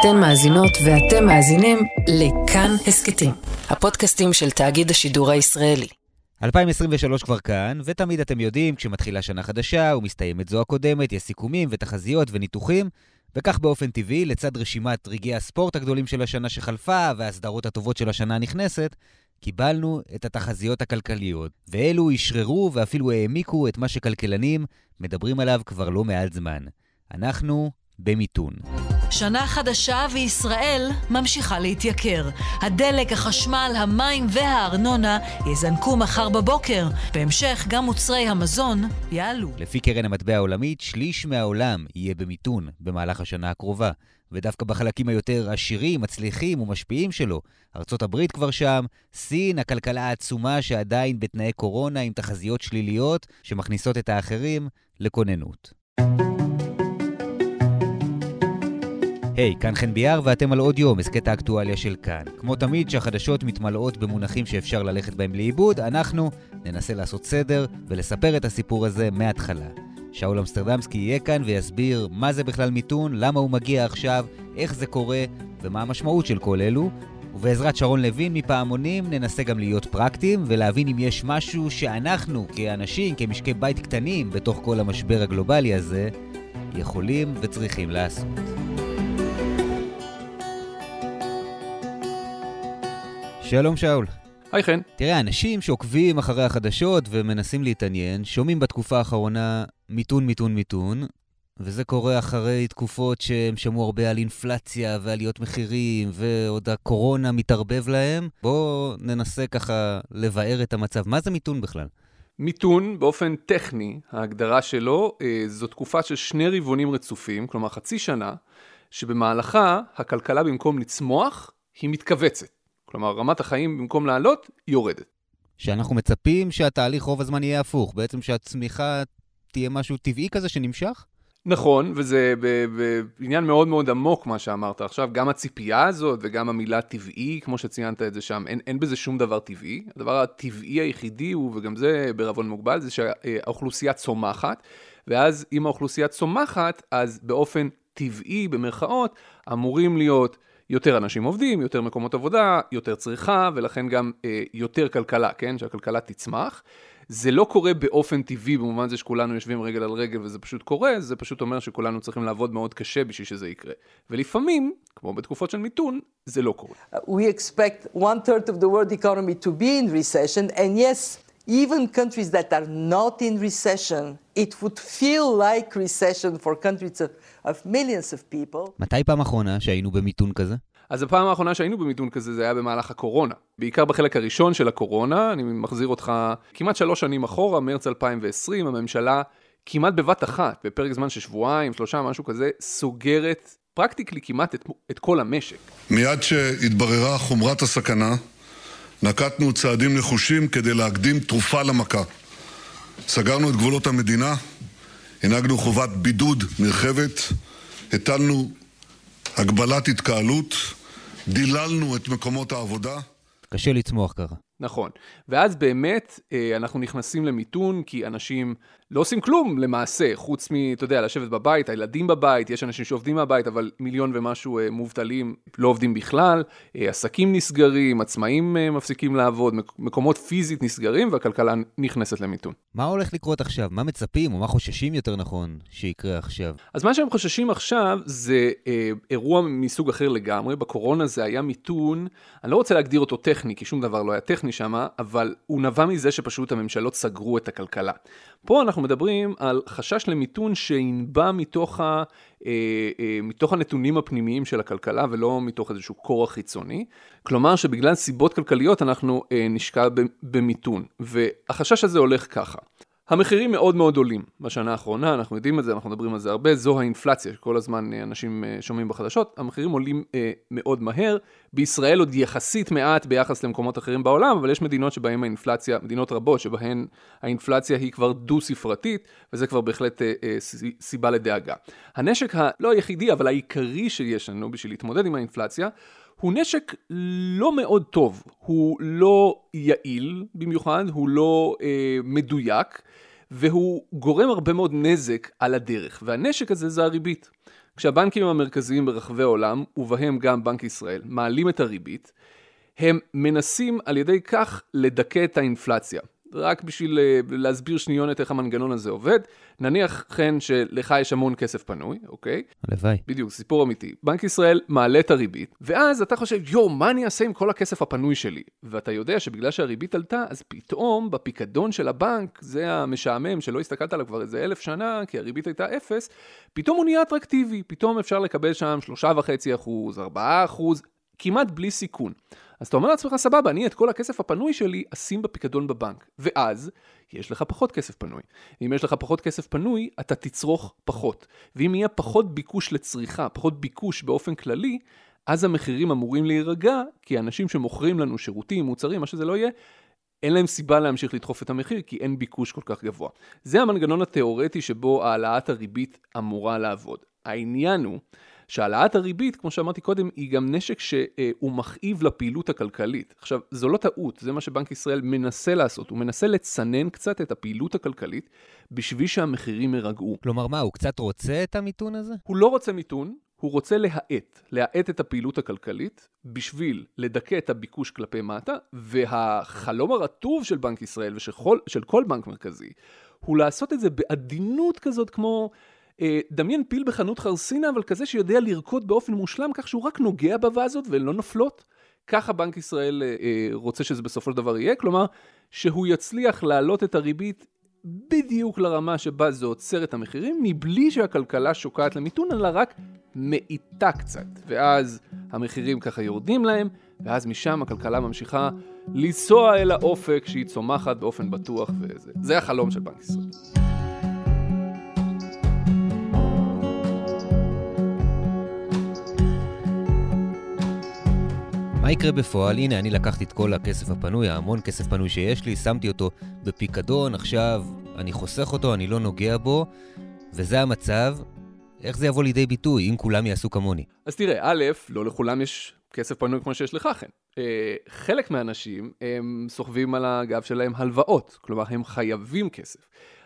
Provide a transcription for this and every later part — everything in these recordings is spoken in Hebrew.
אתן מאזינות ואתם מאזינים לכאן הסכתים, הפודקאסטים של תאגיד השידור הישראלי. 2023 כבר כאן, ותמיד אתם יודעים, כשמתחילה שנה חדשה ומסתיימת זו הקודמת, יש סיכומים ותחזיות וניתוחים, וכך באופן טבעי, לצד רשימת רגעי הספורט הגדולים של השנה שחלפה וההסדרות הטובות של השנה הנכנסת, קיבלנו את התחזיות הכלכליות, ואלו אשררו ואפילו העמיקו את מה שכלכלנים מדברים עליו כבר לא מעט זמן. אנחנו במיתון. שנה חדשה וישראל ממשיכה להתייקר. הדלק, החשמל, המים והארנונה יזנקו מחר בבוקר. בהמשך גם מוצרי המזון יעלו. לפי קרן המטבע העולמית, שליש מהעולם יהיה במיתון במהלך השנה הקרובה. ודווקא בחלקים היותר עשירים, מצליחים ומשפיעים שלו, ארצות הברית כבר שם, סין, הכלכלה העצומה שעדיין בתנאי קורונה עם תחזיות שליליות שמכניסות את האחרים לכוננות. היי, hey, כאן חן ביאר ואתם על עוד יום, הסכת האקטואליה של כאן. כמו תמיד שהחדשות מתמלאות במונחים שאפשר ללכת בהם לאיבוד, אנחנו ננסה לעשות סדר ולספר את הסיפור הזה מההתחלה. שאול אמסטרדמסקי יהיה כאן ויסביר מה זה בכלל מיתון, למה הוא מגיע עכשיו, איך זה קורה ומה המשמעות של כל אלו. ובעזרת שרון לוין מפעמונים ננסה גם להיות פרקטיים ולהבין אם יש משהו שאנחנו כאנשים, כמשקי בית קטנים בתוך כל המשבר הגלובלי הזה, יכולים וצריכים לעשות. שלום שאול. היי חן. תראה, אנשים שעוקבים אחרי החדשות ומנסים להתעניין, שומעים בתקופה האחרונה מיתון, מיתון, מיתון, וזה קורה אחרי תקופות שהם שמעו הרבה על אינפלציה ועליות מחירים, ועוד הקורונה מתערבב להם. בואו ננסה ככה לבאר את המצב. מה זה מיתון בכלל? מיתון, באופן טכני, ההגדרה שלו, אה, זו תקופה של שני רבעונים רצופים, כלומר חצי שנה, שבמהלכה הכלכלה במקום לצמוח, היא מתכווצת. כלומר, רמת החיים במקום לעלות, יורדת. שאנחנו מצפים שהתהליך רוב הזמן יהיה הפוך, בעצם שהצמיחה תהיה משהו טבעי כזה שנמשך? נכון, וזה בעניין מאוד מאוד עמוק מה שאמרת עכשיו, גם הציפייה הזאת וגם המילה טבעי, כמו שציינת את זה שם, אין, אין בזה שום דבר טבעי. הדבר הטבעי היחידי הוא, וגם זה בערבון מוגבל, זה שהאוכלוסייה צומחת, ואז אם האוכלוסייה צומחת, אז באופן טבעי, במרכאות, אמורים להיות יותר אנשים עובדים, יותר מקומות עבודה, יותר צריכה, ולכן גם אה, יותר כלכלה, כן? שהכלכלה תצמח. זה לא קורה באופן טבעי, במובן זה שכולנו יושבים רגל על רגל וזה פשוט קורה, זה פשוט אומר שכולנו צריכים לעבוד מאוד קשה בשביל שזה יקרה. ולפעמים, כמו בתקופות של מיתון, זה לא קורה. We expect one third of the world economy to be in recession, and yes, even countries that are not in recession, it would feel like recession for countries of, of millions of people. מתי פעם אחרונה שהיינו במיתון כזה? אז הפעם האחרונה שהיינו במיתון כזה זה היה במהלך הקורונה. בעיקר בחלק הראשון של הקורונה, אני מחזיר אותך כמעט שלוש שנים אחורה, מרץ 2020, הממשלה כמעט בבת אחת, בפרק זמן של שבועיים, שלושה, משהו כזה, סוגרת פרקטיקלי כמעט את, את כל המשק. מיד שהתבררה חומרת הסכנה, נקטנו צעדים נחושים כדי להקדים תרופה למכה. סגרנו את גבולות המדינה, הנהגנו חובת בידוד נרחבת, הטלנו הגבלת התקהלות, דיללנו את מקומות העבודה. קשה לצמוח ככה. נכון. ואז באמת אה, אנחנו נכנסים למיתון, כי אנשים לא עושים כלום למעשה, חוץ מ, אתה יודע, לשבת בבית, הילדים בבית, יש אנשים שעובדים מהבית, אבל מיליון ומשהו אה, מובטלים לא עובדים בכלל, אה, עסקים נסגרים, עצמאים מפסיקים לעבוד, מקומות פיזית נסגרים, והכלכלה נכנסת למיתון. מה הולך לקרות עכשיו? מה מצפים, או מה חוששים יותר נכון שיקרה עכשיו? אז מה שהם חוששים עכשיו זה אה, אירוע מסוג אחר לגמרי. בקורונה זה היה מיתון, אני לא רוצה להגדיר אותו טכני, כי שום דבר לא היה טכני שם, אבל הוא נבע מזה שפשוט הממשלות סגרו את הכלכלה. פה אנחנו מדברים על חשש למיתון שינבע מתוך, ה, אה, אה, מתוך הנתונים הפנימיים של הכלכלה ולא מתוך איזשהו כורח חיצוני. כלומר שבגלל סיבות כלכליות אנחנו אה, נשקע במיתון. והחשש הזה הולך ככה. המחירים מאוד מאוד עולים בשנה האחרונה, אנחנו יודעים את זה, אנחנו מדברים על זה הרבה, זו האינפלציה שכל הזמן אה, אנשים אה, שומעים בחדשות, המחירים עולים אה, מאוד מהר, בישראל עוד יחסית מעט ביחס למקומות אחרים בעולם, אבל יש מדינות שבהן האינפלציה, מדינות רבות שבהן האינפלציה היא כבר דו-ספרתית, וזה כבר בהחלט אה, אה, סיבה לדאגה. הנשק הלא היחידי, אבל העיקרי שיש לנו בשביל להתמודד עם האינפלציה, הוא נשק לא מאוד טוב, הוא לא יעיל במיוחד, הוא לא אה, מדויק, והוא גורם הרבה מאוד נזק על הדרך, והנשק הזה זה הריבית. כשהבנקים המרכזיים ברחבי העולם, ובהם גם בנק ישראל, מעלים את הריבית, הם מנסים על ידי כך לדכא את האינפלציה. רק בשביל אה, להסביר שניונת איך המנגנון הזה עובד, נניח כן שלך יש המון כסף פנוי, אוקיי? הלוואי. בדיוק, סיפור אמיתי. בנק ישראל מעלה את הריבית, ואז אתה חושב, יואו, מה אני אעשה עם כל הכסף הפנוי שלי? ואתה יודע שבגלל שהריבית עלתה, אז פתאום בפיקדון של הבנק, זה המשעמם שלא הסתכלת עליו כבר איזה אלף שנה, כי הריבית הייתה אפס, פתאום הוא נהיה אטרקטיבי, פתאום אפשר לקבל שם שלושה וחצי אחוז, ארבעה אחוז, כמעט בלי סיכון. אז אתה אומר לעצמך, סבבה, אני את כל הכסף הפנוי שלי אשים בפיקדון בבנק. ואז, יש לך פחות כסף פנוי. אם יש לך פחות כסף פנוי, אתה תצרוך פחות. ואם יהיה פחות ביקוש לצריכה, פחות ביקוש באופן כללי, אז המחירים אמורים להירגע, כי אנשים שמוכרים לנו שירותים, מוצרים, מה שזה לא יהיה, אין להם סיבה להמשיך לדחוף את המחיר, כי אין ביקוש כל כך גבוה. זה המנגנון התיאורטי שבו העלאת הריבית אמורה לעבוד. העניין הוא שהעלאת הריבית, כמו שאמרתי קודם, היא גם נשק שהוא מכאיב לפעילות הכלכלית. עכשיו, זו לא טעות, זה מה שבנק ישראל מנסה לעשות, הוא מנסה לצנן קצת את הפעילות הכלכלית בשביל שהמחירים יירגעו. כלומר, מה, הוא קצת רוצה את המיתון הזה? הוא לא רוצה מיתון, הוא רוצה להאט, להאט את הפעילות הכלכלית בשביל לדכא את הביקוש כלפי מטה, והחלום הרטוב של בנק ישראל ושל כל בנק מרכזי, הוא לעשות את זה בעדינות כזאת כמו... אה, דמיין פיל בחנות חרסינה, אבל כזה שיודע לרקוד באופן מושלם, כך שהוא רק נוגע בוואזות והן לא נופלות. ככה בנק ישראל אה, אה, רוצה שזה בסופו של דבר יהיה, כלומר, שהוא יצליח להעלות את הריבית בדיוק לרמה שבה זה עוצר את המחירים, מבלי שהכלכלה שוקעת למיתון, אלא רק מאיטה קצת. ואז המחירים ככה יורדים להם, ואז משם הכלכלה ממשיכה לנסוע אל האופק שהיא צומחת באופן בטוח, וזה זה החלום של בנק ישראל. מה יקרה בפועל? הנה, אני לקחתי את כל הכסף הפנוי, ההמון כסף פנוי שיש לי, שמתי אותו בפיקדון, עכשיו אני חוסך אותו, אני לא נוגע בו, וזה המצב. איך זה יבוא לידי ביטוי אם כולם יעשו כמוני? אז תראה, א', לא לכולם יש כסף פנוי כמו שיש לך, כן. חלק מהאנשים, הם סוחבים על הגב שלהם הלוואות, כלומר, הם חייבים כסף.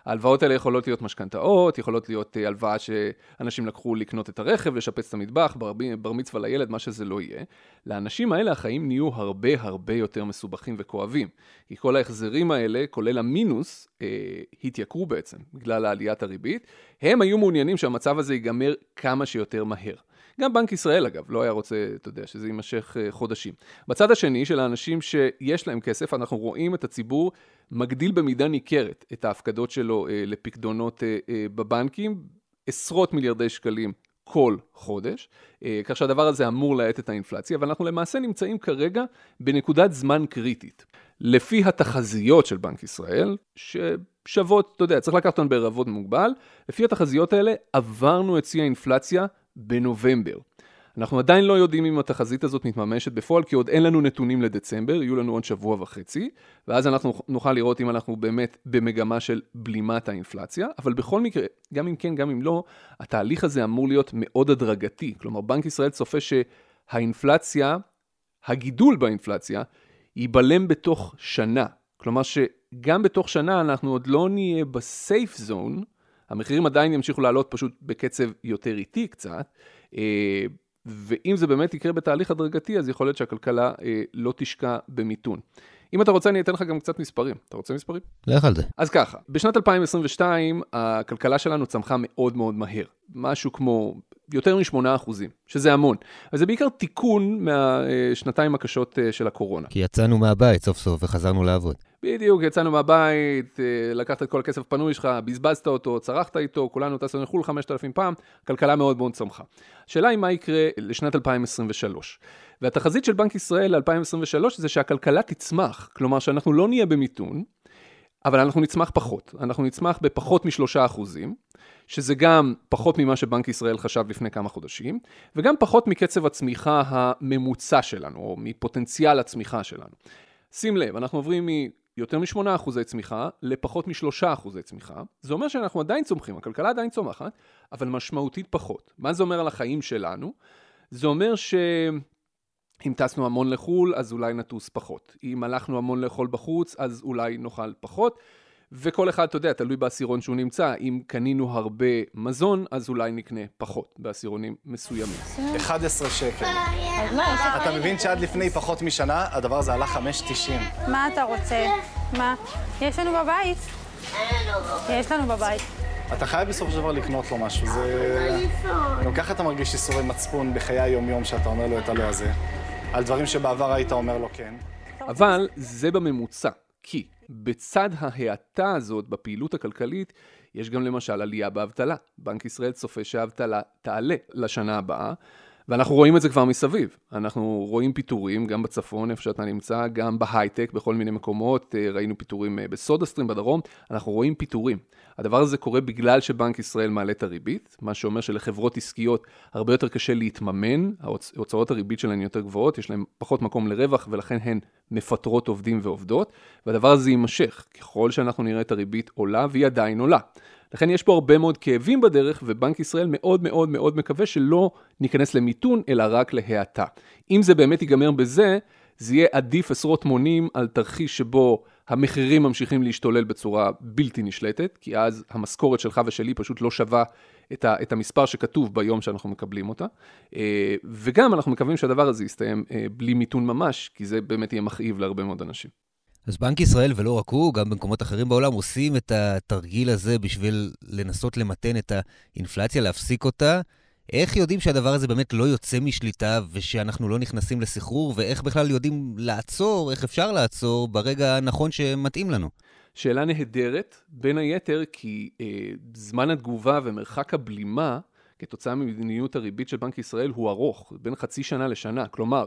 ההלוואות האלה יכולות להיות משכנתאות, יכולות להיות אה, הלוואה שאנשים לקחו לקנות את הרכב, לשפץ את המטבח, בר, בר מצווה לילד, מה שזה לא יהיה. לאנשים האלה החיים נהיו הרבה הרבה יותר מסובכים וכואבים. כי כל ההחזרים האלה, כולל המינוס, אה, התייקרו בעצם בגלל עליית הריבית. הם היו מעוניינים שהמצב הזה ייגמר כמה שיותר מהר. גם בנק ישראל, אגב, לא היה רוצה, אתה יודע, שזה יימשך אה, חודשים. בצד השני, של האנשים שיש להם כסף, אנחנו רואים את הציבור מגדיל במידה ניכרת את ההפקדות שלו אה, לפקדונות אה, בבנקים, עשרות מיליארדי שקלים כל חודש, כך שהדבר הזה אמור להאט את האינפלציה, אבל אנחנו למעשה נמצאים כרגע בנקודת זמן קריטית. לפי התחזיות של בנק ישראל, ששוות, אתה יודע, צריך לקחת אותן בערבות מוגבל, לפי התחזיות האלה עברנו את שיא האינפלציה בנובמבר. אנחנו עדיין לא יודעים אם התחזית הזאת מתממשת בפועל, כי עוד אין לנו נתונים לדצמבר, יהיו לנו עוד שבוע וחצי, ואז אנחנו נוכל לראות אם אנחנו באמת במגמה של בלימת האינפלציה, אבל בכל מקרה, גם אם כן, גם אם לא, התהליך הזה אמור להיות מאוד הדרגתי. כלומר, בנק ישראל צופה שהאינפלציה, הגידול באינפלציה, ייבלם בתוך שנה. כלומר שגם בתוך שנה אנחנו עוד לא נהיה בסייף זון, המחירים עדיין ימשיכו לעלות פשוט בקצב יותר איטי קצת, אה, ואם זה באמת יקרה בתהליך הדרגתי, אז יכול להיות שהכלכלה אה, לא תשקע במיתון. אם אתה רוצה, אני אתן לך גם קצת מספרים. אתה רוצה מספרים? לך על זה. אז ככה, בשנת 2022, הכלכלה שלנו צמחה מאוד מאוד מהר. משהו כמו יותר מ-8 אחוזים, שזה המון. אז זה בעיקר תיקון מהשנתיים הקשות אה, של הקורונה. כי יצאנו מהבית סוף סוף וחזרנו לעבוד. בדיוק, יצאנו מהבית, אה, לקחת את כל הכסף הפנוי שלך, בזבזת אותו, צרחת איתו, כולנו טסנו לחו"ל 5,000 פעם, כלכלה מאוד מאוד צמחה. השאלה היא מה יקרה לשנת 2023. והתחזית של בנק ישראל ל-2023 זה שהכלכלה תצמח, כלומר שאנחנו לא נהיה במיתון, אבל אנחנו נצמח פחות. אנחנו נצמח בפחות משלושה אחוזים, שזה גם פחות ממה שבנק ישראל חשב לפני כמה חודשים, וגם פחות מקצב הצמיחה הממוצע שלנו, או מפוטנציאל הצמיחה שלנו. שים לב, אנחנו עוברים מיותר מ-8 אחוזי צמיחה לפחות מ-3 אחוזי צמיחה. זה אומר שאנחנו עדיין צומחים, הכלכלה עדיין צומחת, אבל משמעותית פחות. מה זה אומר על החיים שלנו? זה אומר ש... אם טסנו המון לחו"ל, אז אולי נטוס פחות. אם הלכנו המון לאכול בחוץ, אז אולי נאכל פחות. וכל אחד, אתה יודע, תלוי בעשירון שהוא נמצא. אם קנינו הרבה מזון, אז אולי נקנה פחות בעשירונים מסוימים. 11 שקל. אתה מבין שעד לפני פחות משנה, הדבר הזה עלה 5.90. מה אתה רוצה? מה? יש לנו בבית. יש לנו בבית. אתה חייב בסופו של דבר לקנות לו משהו. זה... גם ככה אתה מרגיש איסורי מצפון בחיי היום-יום שאתה אומר לו את הלא הזה. על דברים שבעבר היית אומר לו כן. אבל זה בממוצע, כי בצד ההאטה הזאת בפעילות הכלכלית, יש גם למשל עלייה באבטלה. בנק ישראל צופה שהאבטלה תעלה לשנה הבאה, ואנחנו רואים את זה כבר מסביב. אנחנו רואים פיטורים, גם בצפון, איפה שאתה נמצא, גם בהייטק, בכל מיני מקומות. אה, ראינו פיטורים אה, בסודסטרים בדרום, אנחנו רואים פיטורים. הדבר הזה קורה בגלל שבנק ישראל מעלה את הריבית, מה שאומר שלחברות עסקיות הרבה יותר קשה להתממן, הוצאות הריבית שלהן יותר גבוהות, יש להן פחות מקום לרווח, ולכן הן מפטרות עובדים ועובדות, והדבר הזה יימשך. ככל שאנחנו נראה את הריבית עולה, והיא עדיין עולה. לכן יש פה הרבה מאוד כאבים בדרך, ובנק ישראל מאוד מאוד מאוד מקווה שלא ניכנס למיתון, אלא רק להאטה. אם זה באמת ייגמר בזה, זה יהיה עדיף עשרות מונים על תרחיש שבו המחירים ממשיכים להשתולל בצורה בלתי נשלטת, כי אז המשכורת שלך ושלי פשוט לא שווה את, ה, את המספר שכתוב ביום שאנחנו מקבלים אותה. אה, וגם אנחנו מקווים שהדבר הזה יסתיים אה, בלי מיתון ממש, כי זה באמת יהיה מכאיב להרבה מאוד אנשים. אז בנק ישראל, ולא רק הוא, גם במקומות אחרים בעולם, עושים את התרגיל הזה בשביל לנסות למתן את האינפלציה, להפסיק אותה. איך יודעים שהדבר הזה באמת לא יוצא משליטה ושאנחנו לא נכנסים לסחרור, ואיך בכלל יודעים לעצור, איך אפשר לעצור ברגע הנכון שמתאים לנו? שאלה נהדרת, בין היתר כי אה, זמן התגובה ומרחק הבלימה כתוצאה ממדיניות הריבית של בנק ישראל הוא ארוך, בין חצי שנה לשנה. כלומר,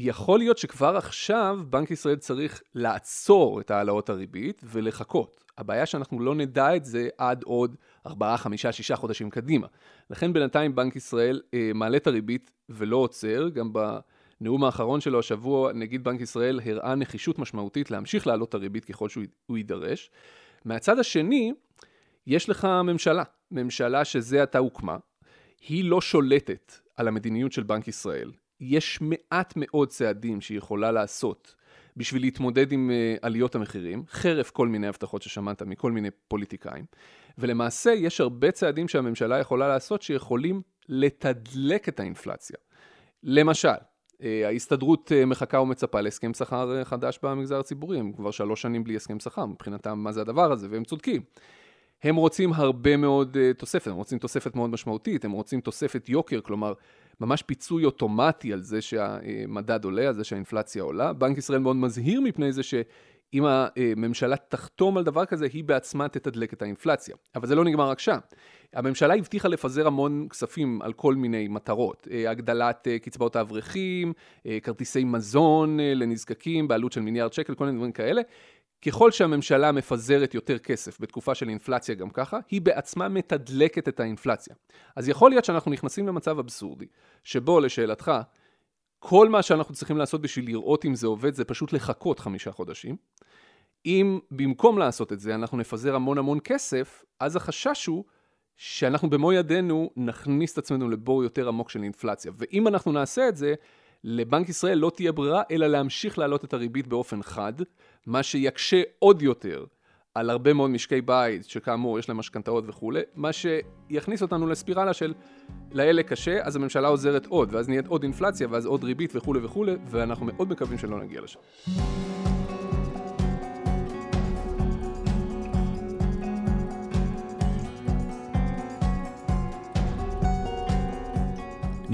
יכול להיות שכבר עכשיו בנק ישראל צריך לעצור את העלאות הריבית ולחכות. הבעיה שאנחנו לא נדע את זה עד עוד 4, 5, 6 חודשים קדימה. לכן בינתיים בנק ישראל אה, מעלה את הריבית ולא עוצר, גם בנאום האחרון שלו השבוע נגיד בנק ישראל הראה נחישות משמעותית להמשיך להעלות את הריבית ככל שהוא יידרש. מהצד השני, יש לך ממשלה, ממשלה שזה עתה הוקמה, היא לא שולטת על המדיניות של בנק ישראל. יש מעט מאוד צעדים שהיא יכולה לעשות בשביל להתמודד עם אה, עליות המחירים, חרף כל מיני הבטחות ששמעת מכל מיני פוליטיקאים. ולמעשה יש הרבה צעדים שהממשלה יכולה לעשות שיכולים לתדלק את האינפלציה. למשל, אה, ההסתדרות אה, מחכה ומצפה להסכם שכר חדש במגזר הציבורי, הם כבר שלוש שנים בלי הסכם שכר, מבחינתם מה זה הדבר הזה, והם צודקים. הם רוצים הרבה מאוד תוספת, הם רוצים תוספת מאוד משמעותית, הם רוצים תוספת יוקר, כלומר ממש פיצוי אוטומטי על זה שהמדד עולה, על זה שהאינפלציה עולה. בנק ישראל מאוד מזהיר מפני זה שאם הממשלה תחתום על דבר כזה, היא בעצמה תתדלק את האינפלציה. אבל זה לא נגמר רק שם. הממשלה הבטיחה לפזר המון כספים על כל מיני מטרות, הגדלת קצבאות האברכים, כרטיסי מזון לנזקקים בעלות של מיליארד שקל, כל מיני דברים כאלה. ככל שהממשלה מפזרת יותר כסף בתקופה של אינפלציה גם ככה, היא בעצמה מתדלקת את האינפלציה. אז יכול להיות שאנחנו נכנסים למצב אבסורדי, שבו לשאלתך, כל מה שאנחנו צריכים לעשות בשביל לראות אם זה עובד זה פשוט לחכות חמישה חודשים. אם במקום לעשות את זה אנחנו נפזר המון המון כסף, אז החשש הוא שאנחנו במו ידינו נכניס את עצמנו לבור יותר עמוק של אינפלציה. ואם אנחנו נעשה את זה, לבנק ישראל לא תהיה ברירה אלא להמשיך להעלות את הריבית באופן חד, מה שיקשה עוד יותר על הרבה מאוד משקי בית, שכאמור יש להם משכנתאות וכולי, מה שיכניס אותנו לספירלה של לאלה קשה, אז הממשלה עוזרת עוד, ואז נהיית עוד אינפלציה, ואז עוד ריבית וכולי וכולי, ואנחנו מאוד מקווים שלא נגיע לשם.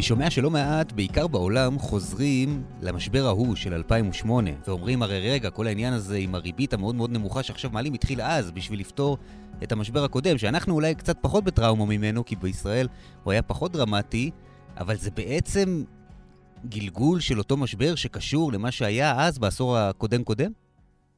שומע שלא מעט, בעיקר בעולם, חוזרים למשבר ההוא של 2008, ואומרים, הרי רגע, כל העניין הזה עם הריבית המאוד מאוד נמוכה שעכשיו מעלים התחיל אז בשביל לפתור את המשבר הקודם, שאנחנו אולי קצת פחות בטראומה ממנו, כי בישראל הוא היה פחות דרמטי, אבל זה בעצם גלגול של אותו משבר שקשור למה שהיה אז, בעשור הקודם-קודם?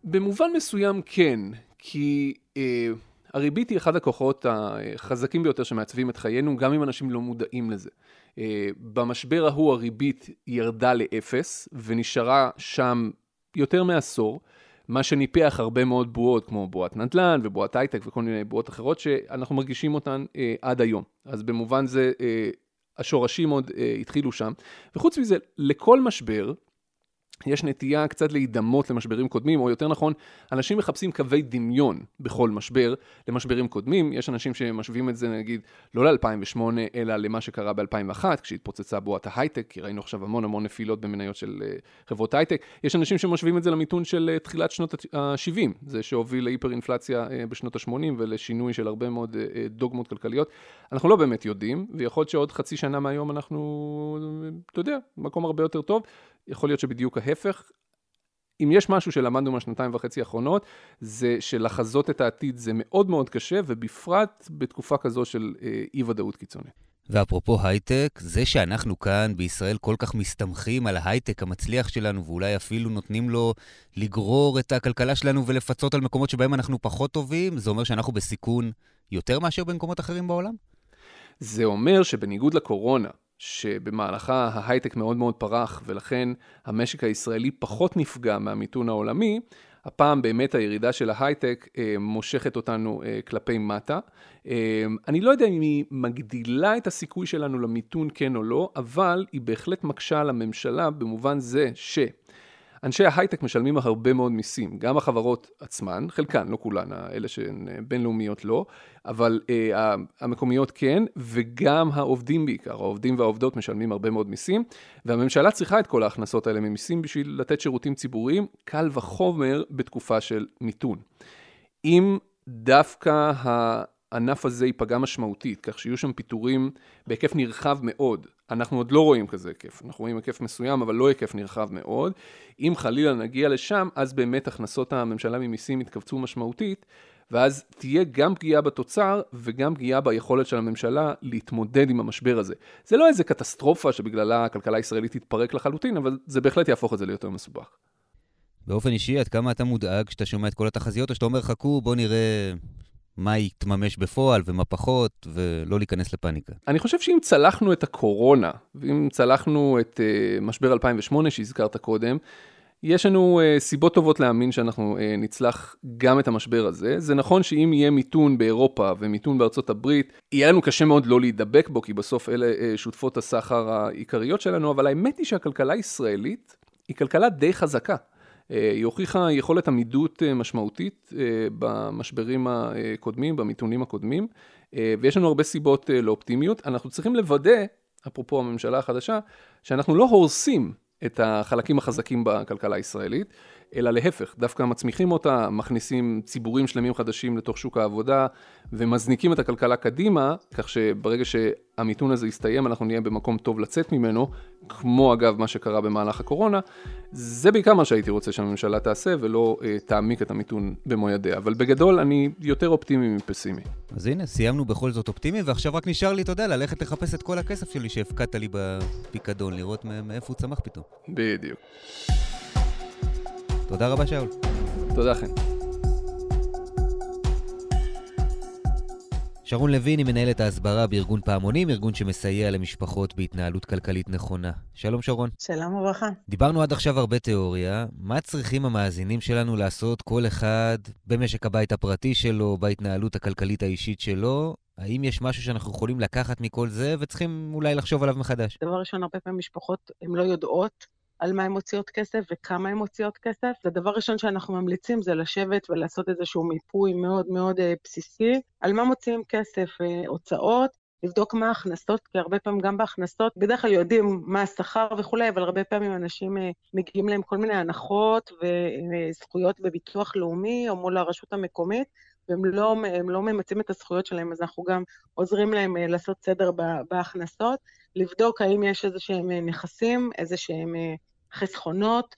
במובן מסוים כן, כי... אה... הריבית היא אחד הכוחות החזקים ביותר שמעצבים את חיינו, גם אם אנשים לא מודעים לזה. אה, במשבר ההוא הריבית ירדה לאפס, ונשארה שם יותר מעשור, מה שניפח הרבה מאוד בועות, כמו בועת נדל"ן ובועת הייטק וכל מיני בועות אחרות, שאנחנו מרגישים אותן אה, עד היום. אז במובן זה, אה, השורשים עוד אה, התחילו שם. וחוץ מזה, לכל משבר, יש נטייה קצת להידמות למשברים קודמים, או יותר נכון, אנשים מחפשים קווי דמיון בכל משבר למשברים קודמים. יש אנשים שמשווים את זה, נגיד, לא ל-2008, אלא למה שקרה ב-2001, כשהתפוצצה בועת ההייטק, כי ראינו עכשיו המון המון נפילות במניות של uh, חברות הייטק. יש אנשים שמשווים את זה למיתון של uh, תחילת שנות ה-70, זה שהוביל להיפר-אינפלציה בשנות ה-80 ולשינוי של הרבה מאוד דוגמות כלכליות. אנחנו לא באמת יודעים, ויכול להיות שעוד חצי שנה מהיום אנחנו, אתה יודע, מקום הרבה יותר טוב. יכול להיות שבדיוק ההפך. אם יש משהו שלמדנו מהשנתיים וחצי האחרונות, זה שלחזות את העתיד זה מאוד מאוד קשה, ובפרט בתקופה כזו של אה, אי-ודאות קיצוני. ואפרופו הייטק, זה שאנחנו כאן בישראל כל כך מסתמכים על ההייטק המצליח שלנו, ואולי אפילו נותנים לו לגרור את הכלכלה שלנו ולפצות על מקומות שבהם אנחנו פחות טובים, זה אומר שאנחנו בסיכון יותר מאשר במקומות אחרים בעולם? זה אומר שבניגוד לקורונה, שבמהלכה ההייטק מאוד מאוד פרח ולכן המשק הישראלי פחות נפגע מהמיתון העולמי, הפעם באמת הירידה של ההייטק אה, מושכת אותנו אה, כלפי מטה. אה, אני לא יודע אם היא מגדילה את הסיכוי שלנו למיתון כן או לא, אבל היא בהחלט מקשה על הממשלה במובן זה ש... אנשי ההייטק משלמים הרבה מאוד מיסים, גם החברות עצמן, חלקן, לא כולן, אלה שהן אה, בינלאומיות לא, אבל אה, המקומיות כן, וגם העובדים בעיקר, העובדים והעובדות משלמים הרבה מאוד מיסים, והממשלה צריכה את כל ההכנסות האלה ממיסים בשביל לתת שירותים ציבוריים, קל וחומר בתקופה של מיתון. אם דווקא הענף הזה ייפגע משמעותית, כך שיהיו שם פיטורים בהיקף נרחב מאוד. אנחנו עוד לא רואים כזה היקף, אנחנו רואים היקף מסוים, אבל לא היקף נרחב מאוד. אם חלילה נגיע לשם, אז באמת הכנסות הממשלה ממיסים יתכווצו משמעותית, ואז תהיה גם פגיעה בתוצר וגם פגיעה ביכולת של הממשלה להתמודד עם המשבר הזה. זה לא איזה קטסטרופה שבגללה הכלכלה הישראלית תתפרק לחלוטין, אבל זה בהחלט יהפוך את זה ליותר מסובך. באופן אישי, עד כמה אתה מודאג כשאתה שומע את כל התחזיות, או שאתה אומר, חכו, בוא נראה מה יתממש בפועל ומה פחות, ולא להיכנס לפאניקה. אני חושב שאם צלחנו את הקורונה, ואם צלחנו את uh, משבר 2008 שהזכרת קודם, יש לנו uh, סיבות טובות להאמין שאנחנו uh, נצלח גם את המשבר הזה. זה נכון שאם יהיה מיתון באירופה ומיתון בארצות הברית, יהיה לנו קשה מאוד לא להידבק בו, כי בסוף אלה uh, שותפות הסחר העיקריות שלנו, אבל האמת היא שהכלכלה הישראלית היא כלכלה די חזקה. אה, היא הוכיחה יכולת עמידות אה, משמעותית אה, במשברים הקודמים, במיתונים הקודמים, ויש לנו הרבה סיבות לאופטימיות. אנחנו צריכים לוודא, אפרופו הממשלה החדשה, שאנחנו לא הורסים את החלקים החזקים בכלכלה הישראלית, אלא להפך, דווקא מצמיחים אותה, מכניסים ציבורים שלמים חדשים לתוך שוק העבודה ומזניקים את הכלכלה קדימה, כך שברגע שהמיתון הזה יסתיים אנחנו נהיה במקום טוב לצאת ממנו, כמו אגב מה שקרה במהלך הקורונה. זה בעיקר מה שהייתי רוצה שהממשלה תעשה ולא אה, תעמיק את המיתון במו ידיה, אבל בגדול אני יותר אופטימי מפסימי. אז הנה, סיימנו בכל זאת אופטימי, ועכשיו רק נשאר לי, אתה יודע, ללכת לחפש את כל הכסף שלי שהפקדת לי בפיקדון, לראות מאיפה הוא צמח פתאום. בדיוק. תודה רבה, שאול. תודה, חן. שרון לוין היא מנהלת ההסברה בארגון פעמונים, ארגון שמסייע למשפחות בהתנהלות כלכלית נכונה. שלום שרון. שלום וברכה. דיברנו עד עכשיו הרבה תיאוריה. מה צריכים המאזינים שלנו לעשות כל אחד במשק הבית הפרטי שלו, בהתנהלות הכלכלית האישית שלו? האם יש משהו שאנחנו יכולים לקחת מכל זה וצריכים אולי לחשוב עליו מחדש? דבר ראשון, הרבה פעמים משפחות הן לא יודעות על מה הן מוציאות כסף וכמה הן מוציאות כסף. הדבר הראשון שאנחנו ממליצים זה לשבת ולעשות איזשהו מיפוי מאוד מאוד אה, בסיסי על מה מוציאים כסף, אה, הוצאות, לבדוק מה ההכנסות, כי הרבה פעמים גם בהכנסות, בדרך כלל יודעים מה השכר וכולי, אבל הרבה פעמים אנשים אה, מגיעים להם כל מיני הנחות וזכויות בביטוח לאומי או מול הרשות המקומית, והם לא, לא ממצים את הזכויות שלהם, אז אנחנו גם עוזרים להם לעשות סדר בהכנסות, לבדוק האם יש איזה שהם נכסים, איזה שהם חסכונות,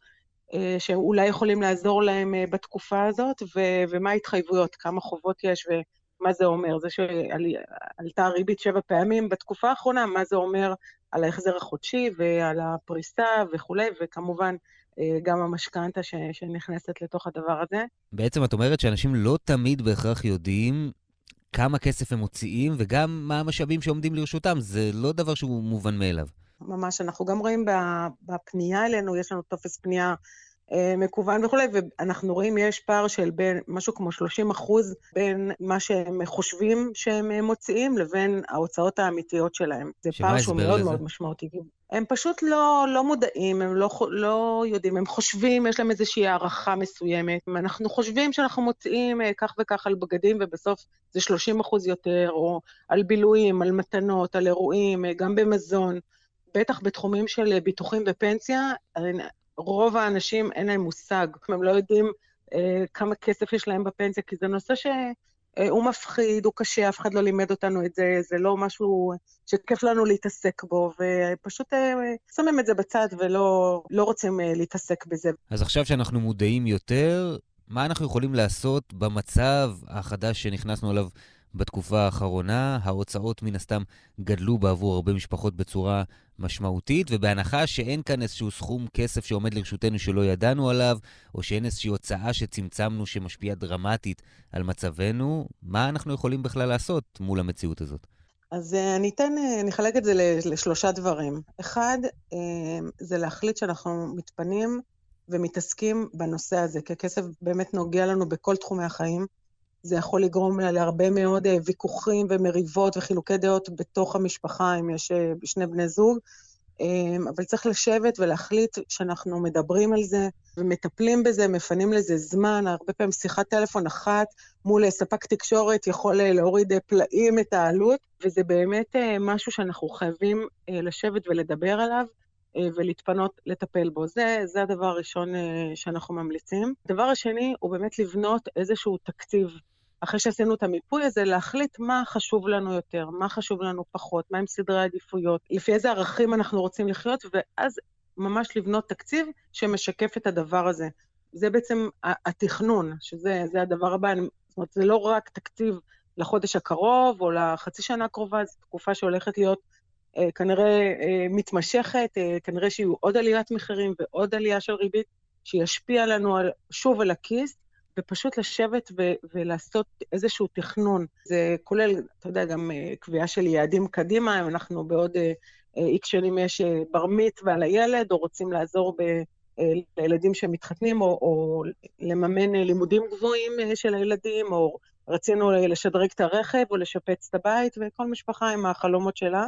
אה, שאולי יכולים לעזור להם אה, בתקופה הזאת, ו- ומה ההתחייבויות, כמה חובות יש ומה זה אומר. זה שעלתה הריבית שבע פעמים בתקופה האחרונה, מה זה אומר על ההחזר החודשי ועל הפריסה וכולי, וכמובן אה, גם המשכנתה ש- שנכנסת לתוך הדבר הזה. בעצם את אומרת שאנשים לא תמיד בהכרח יודעים כמה כסף הם מוציאים וגם מה המשאבים שעומדים לרשותם. זה לא דבר שהוא מובן מאליו. ממש, אנחנו גם רואים בפנייה אלינו, יש לנו טופס פנייה אה, מקוון וכולי, ואנחנו רואים יש פער של בין משהו כמו 30 אחוז בין מה שהם חושבים שהם מוציאים לבין ההוצאות האמיתיות שלהם. זה פער שהוא מאוד לזה? מאוד משמעותי. הם פשוט לא, לא מודעים, הם לא, לא יודעים, הם חושבים, יש להם איזושהי הערכה מסוימת. אנחנו חושבים שאנחנו מוציאים אה, כך וכך על בגדים, ובסוף זה 30 אחוז יותר, או על בילויים, על מתנות, על אירועים, אה, גם במזון. בטח בתחומים של ביטוחים ופנסיה, רוב האנשים אין להם מושג, הם לא יודעים אה, כמה כסף יש להם בפנסיה, כי זה נושא שהוא אה, מפחיד, הוא קשה, אף אחד לא לימד אותנו את זה, זה לא משהו שכיף לנו להתעסק בו, ופשוט אה, שמים את זה בצד ולא לא רוצים אה, להתעסק בזה. אז עכשיו שאנחנו מודעים יותר, מה אנחנו יכולים לעשות במצב החדש שנכנסנו אליו בתקופה האחרונה. ההוצאות מן הסתם גדלו בעבור הרבה משפחות בצורה משמעותית, ובהנחה שאין כאן איזשהו סכום כסף שעומד לרשותנו שלא ידענו עליו, או שאין איזושהי הוצאה שצמצמנו שמשפיעה דרמטית על מצבנו, מה אנחנו יכולים בכלל לעשות מול המציאות הזאת? אז אה, אני אתן, אה, אני אחלק את זה לשלושה דברים. אחד, אה, זה להחליט שאנחנו מתפנים ומתעסקים בנושא הזה, כי הכסף באמת נוגע לנו בכל תחומי החיים. זה יכול לגרום להרבה מאוד אה, ויכוחים ומריבות וחילוקי דעות בתוך המשפחה, אם יש אה, שני בני זוג. אמ, אבל צריך לשבת ולהחליט שאנחנו מדברים על זה ומטפלים בזה, מפנים לזה זמן. הרבה פעמים שיחת טלפון אחת מול אה, ספק תקשורת יכול להוריד פלאים את העלות, וזה באמת משהו שאנחנו חייבים לשבת ולדבר עליו. ולהתפנות לטפל בו. זה, זה הדבר הראשון שאנחנו ממליצים. הדבר השני הוא באמת לבנות איזשהו תקציב אחרי שעשינו את המיפוי הזה, להחליט מה חשוב לנו יותר, מה חשוב לנו פחות, מהם סדרי העדיפויות, לפי איזה ערכים אנחנו רוצים לחיות, ואז ממש לבנות תקציב שמשקף את הדבר הזה. זה בעצם התכנון, שזה הדבר הבא. זאת אומרת, זה לא רק תקציב לחודש הקרוב או לחצי שנה הקרובה, זו תקופה שהולכת להיות אה, כנראה אה, מתמשכת, אה, כנראה שיהיו עוד עליית מחירים ועוד עלייה של ריבית, שישפיע לנו על, שוב על הכיס, ופשוט לשבת ו- ולעשות איזשהו תכנון. זה כולל, אתה יודע, גם קביעה של יעדים קדימה, אם אנחנו בעוד איקס שנים יש בר מצווה לילד, או רוצים לעזור ב... לילדים שמתחתנים, או, או לממן לימודים גבוהים של הילדים, או רצינו לשדרג את הרכב או לשפץ את הבית, וכל משפחה עם החלומות שלה.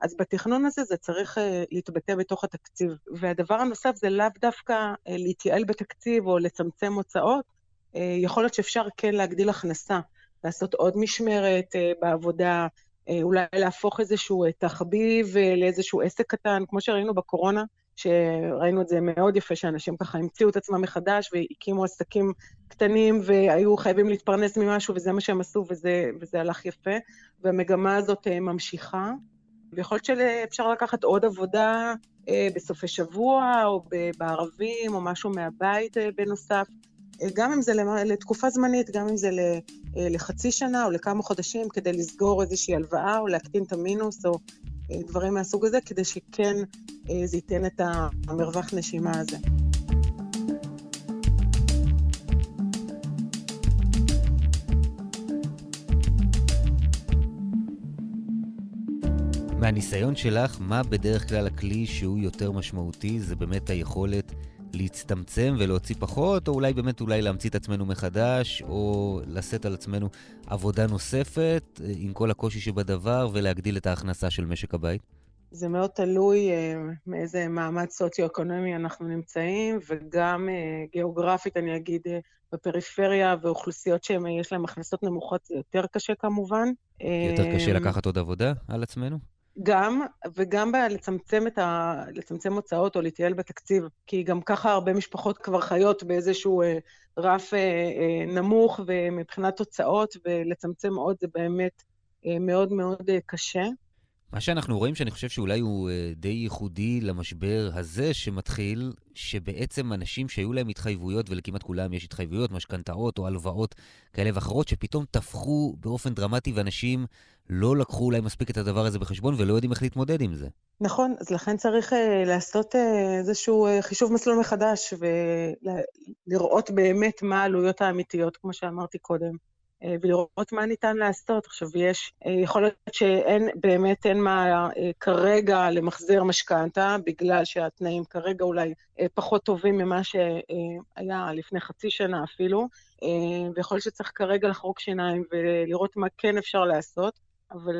אז בתכנון הזה זה צריך uh, להתבטא בתוך התקציב. והדבר הנוסף זה לאו דווקא uh, להתייעל בתקציב או לצמצם הוצאות, אה, יכול להיות שאפשר כן להגדיל הכנסה, לעשות עוד משמרת אה, בעבודה, אה, אולי להפוך איזשהו תחביב לאיזשהו עסק קטן, כמו שראינו בקורונה, שראינו את זה מאוד יפה, שאנשים ככה המציאו את עצמם מחדש והקימו עסקים קטנים והיו חייבים להתפרנס ממשהו, וזה מה שהם עשו, וזה, וזה הלך יפה. והמגמה הזאת ממשיכה. ויכול להיות שאפשר לקחת עוד עבודה בסופי שבוע, או בערבים, או משהו מהבית בנוסף. גם אם זה לתקופה זמנית, גם אם זה אה, לחצי שנה או לכמה חודשים, כדי לסגור איזושהי הלוואה או להקטין את המינוס או אה, דברים מהסוג הזה, כדי שכן אה, זה ייתן את המרווח נשימה הזה. מהניסיון שלך, מה בדרך כלל הכלי שהוא יותר משמעותי? זה באמת היכולת להצטמצם ולהוציא פחות, או אולי באמת אולי להמציא את עצמנו מחדש, או לשאת על עצמנו עבודה נוספת, אה, עם כל הקושי שבדבר, ולהגדיל את ההכנסה של משק הבית? זה מאוד תלוי uh, מאיזה מעמד סוציו-אקונומי אנחנו נמצאים, וגם uh, גיאוגרפית, אני אגיד, uh, בפריפריה ואוכלוסיות שיש להן הכנסות נמוכות, זה יותר קשה כמובן. יותר קשה לקחת עוד עבודה על עצמנו? גם, וגם לצמצם, ה... לצמצם הוצאות או להתייעל בתקציב, כי גם ככה הרבה משפחות כבר חיות באיזשהו אה, רף אה, אה, נמוך ומבחינת תוצאות, ולצמצם עוד זה באמת אה, מאוד מאוד אה, קשה. מה שאנחנו רואים, שאני חושב שאולי הוא אה, די ייחודי למשבר הזה שמתחיל, שבעצם אנשים שהיו להם התחייבויות, ולכמעט כולם יש התחייבויות, משכנתאות או הלוואות כאלה ואחרות, שפתאום טפחו באופן דרמטי, ואנשים לא לקחו אולי מספיק את הדבר הזה בחשבון ולא יודעים איך להתמודד עם זה. נכון, אז לכן צריך uh, לעשות uh, איזשהו uh, חישוב מסלול מחדש ולראות באמת מה העלויות האמיתיות, כמו שאמרתי קודם. אה, ולראות מה ניתן לעשות. עכשיו, יש, אה, יכול להיות שאין, באמת אין מה אה, כרגע למחזר משכנתה, בגלל שהתנאים כרגע אולי פחות טובים ממה שהיה לפני חצי שנה אפילו, ויכול להיות שצריך כרגע לחרוק שיניים ולראות מה כן אפשר לעשות, אבל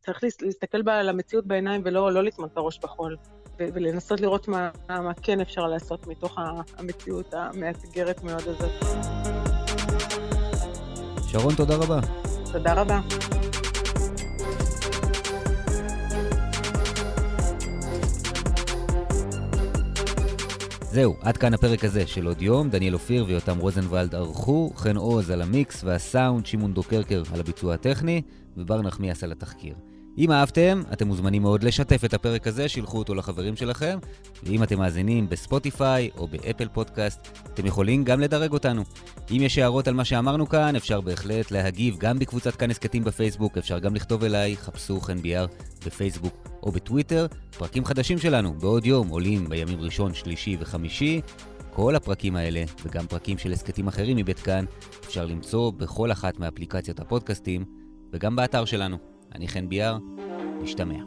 צריך להסתכל על המציאות בעיניים ולא לא לטמון את הראש בחול. ולנסות לראות מה, מה כן אפשר לעשות מתוך המציאות המאתגרת מאוד הזאת. שרון, תודה רבה. תודה רבה. זהו, עד כאן הפרק הזה של עוד יום. דניאל אופיר ויותם רוזנבלד ערכו, חן עוז על המיקס והסאונד, שמעון דוקרקר על הביצוע הטכני, ובר נחמיאס על התחקיר. אם אהבתם, אתם מוזמנים מאוד לשתף את הפרק הזה, שילחו אותו לחברים שלכם, ואם אתם מאזינים בספוטיפיי או באפל פודקאסט, אתם יכולים גם לדרג אותנו. אם יש הערות על מה שאמרנו כאן, אפשר בהחלט להגיב גם בקבוצת כאן הסכתים בפייסבוק, אפשר גם לכתוב אליי, חפשו חן ביאר בפייסבוק או בטוויטר. פרקים חדשים שלנו בעוד יום עולים בימים ראשון, שלישי וחמישי. כל הפרקים האלה, וגם פרקים של הסכתים אחרים מבית כאן, אפשר למצוא בכל אחת מאפליקציות הפודקאסטים, וגם באתר שלנו. אני חן ביאר, נשתמע.